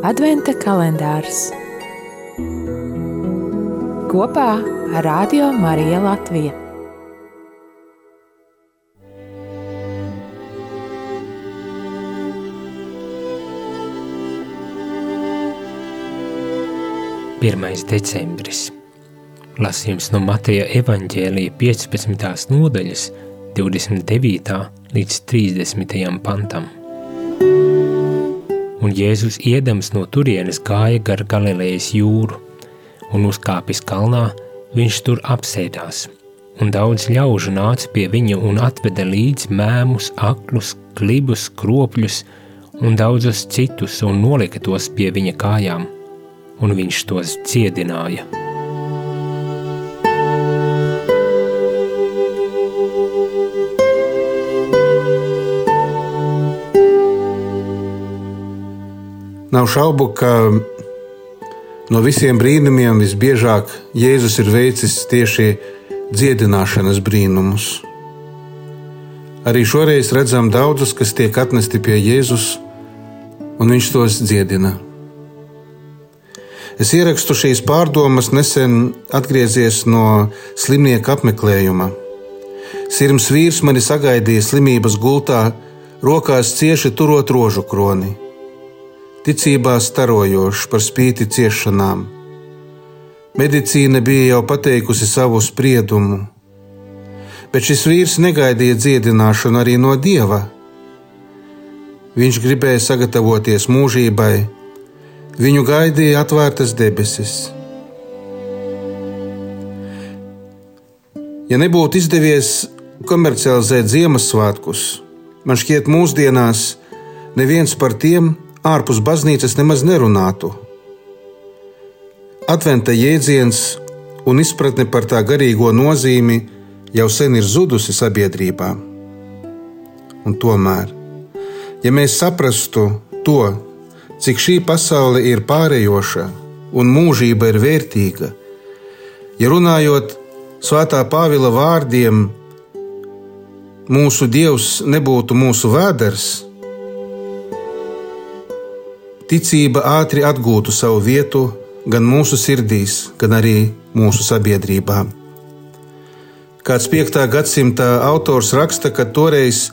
Adventa kalendārs kopā ar Radio Mariju Latviju. Pirmais decembris. Lasījums no Mateja evaņģēlīja 15. nodaļas, 29. līdz 30. pantam un Jēzus iedams no turienes gāja gar Galilejas jūru, un uzkāpis kalnā, viņš tur apsēdās, un daudz ļaužu nāca pie viņa un atveda līdzi mēmus, aklus, klibus, kropļus un daudzus citus un nolika tos pie viņa kājām, un viņš tos dziedināja. Nav šaubu, ka no visiem brīnumiem visbiežāk Jēzus ir veicis tieši dziedināšanas brīnumus. Arī šoreiz redzam daudzus, kas tiek atnesti pie Jēzus, un viņš tos dziedina. Es ierakstu šīs pārdomas nesen atgriezies no slimnieka apmeklējuma. Sirms vīrs mani sagaidīja slimības gultā, rokās cieši turot rožu kroni ticībā starojošs par spīti ciešanām. Medicīna bija jau pateikusi savu spriedumu, bet šis vīrs negaidīja dziedināšanu arī no dieva. Viņš gribēja sagatavoties mūžībai, viņu gaidīja atvērtas debesis. Ja nebūtu izdevies komercializēt Ziemassvētkus, man šķiet, mūsdienās neviens par tiem ārpus baznīcas nemaz nerunātu. Adventa jēdziens un izpratne par tā garīgo nozīmi jau sen ir zudusi sabiedrībā. Un tomēr, ja mēs saprastu to, cik šī pasaule ir pārējoša un mūžība ir vērtīga, ja runājot Svētā Pāvila vārdiem, mūsu Dievs nebūtu mūsu vēders, ticība ātri atgūtu savu vietu gan mūsu sirdīs, gan arī mūsu sabiedrībā. Kāds 5. gadsimta autors raksta, ka toreiz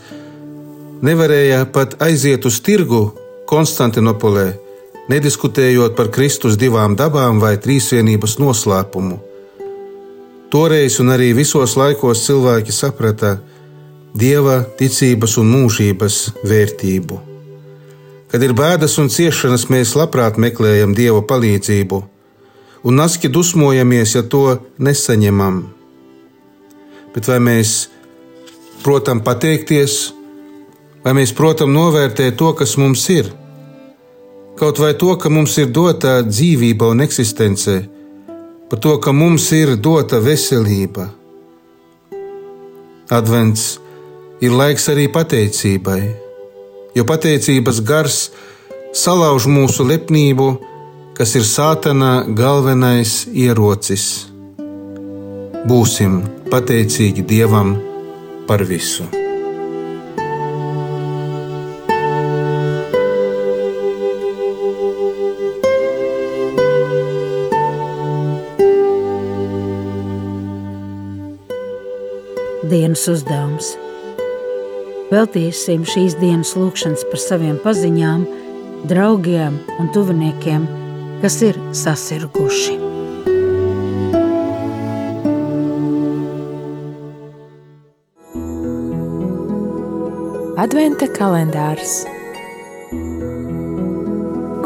nevarēja pat aiziet uz tirgu Konstantinopolē, nediskutējot par Kristus divām dabām vai trīsvienības noslēpumu. Toreiz un arī visos laikos cilvēki saprata dieva, ticības un mūžības vērtību. Kad ir bēdas un ciešanas, mēs labprāt meklējam Dieva palīdzību, un naski dusmojamies, ja to nesaņemam. Bet vai mēs protam pateikties, vai mēs protam novērtēt to, kas mums ir? Kaut vai to, ka mums ir dota dzīvība un eksistence, par to, ka mums ir dota veselība. Advents ir laiks arī pateicībai jo pateicības gars salauž mūsu lepnību, kas ir sātana galvenais ierocis. Būsim pateicīgi Dievam par visu. Dienas uzdevums Veltīsim šīs dienas lūgšanas par saviem paziņām, draugiem un tuviniekiem, kas ir sasirguši. Adventa kalendārs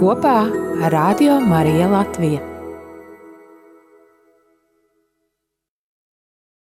kopā ar Radio Mariju Latviju.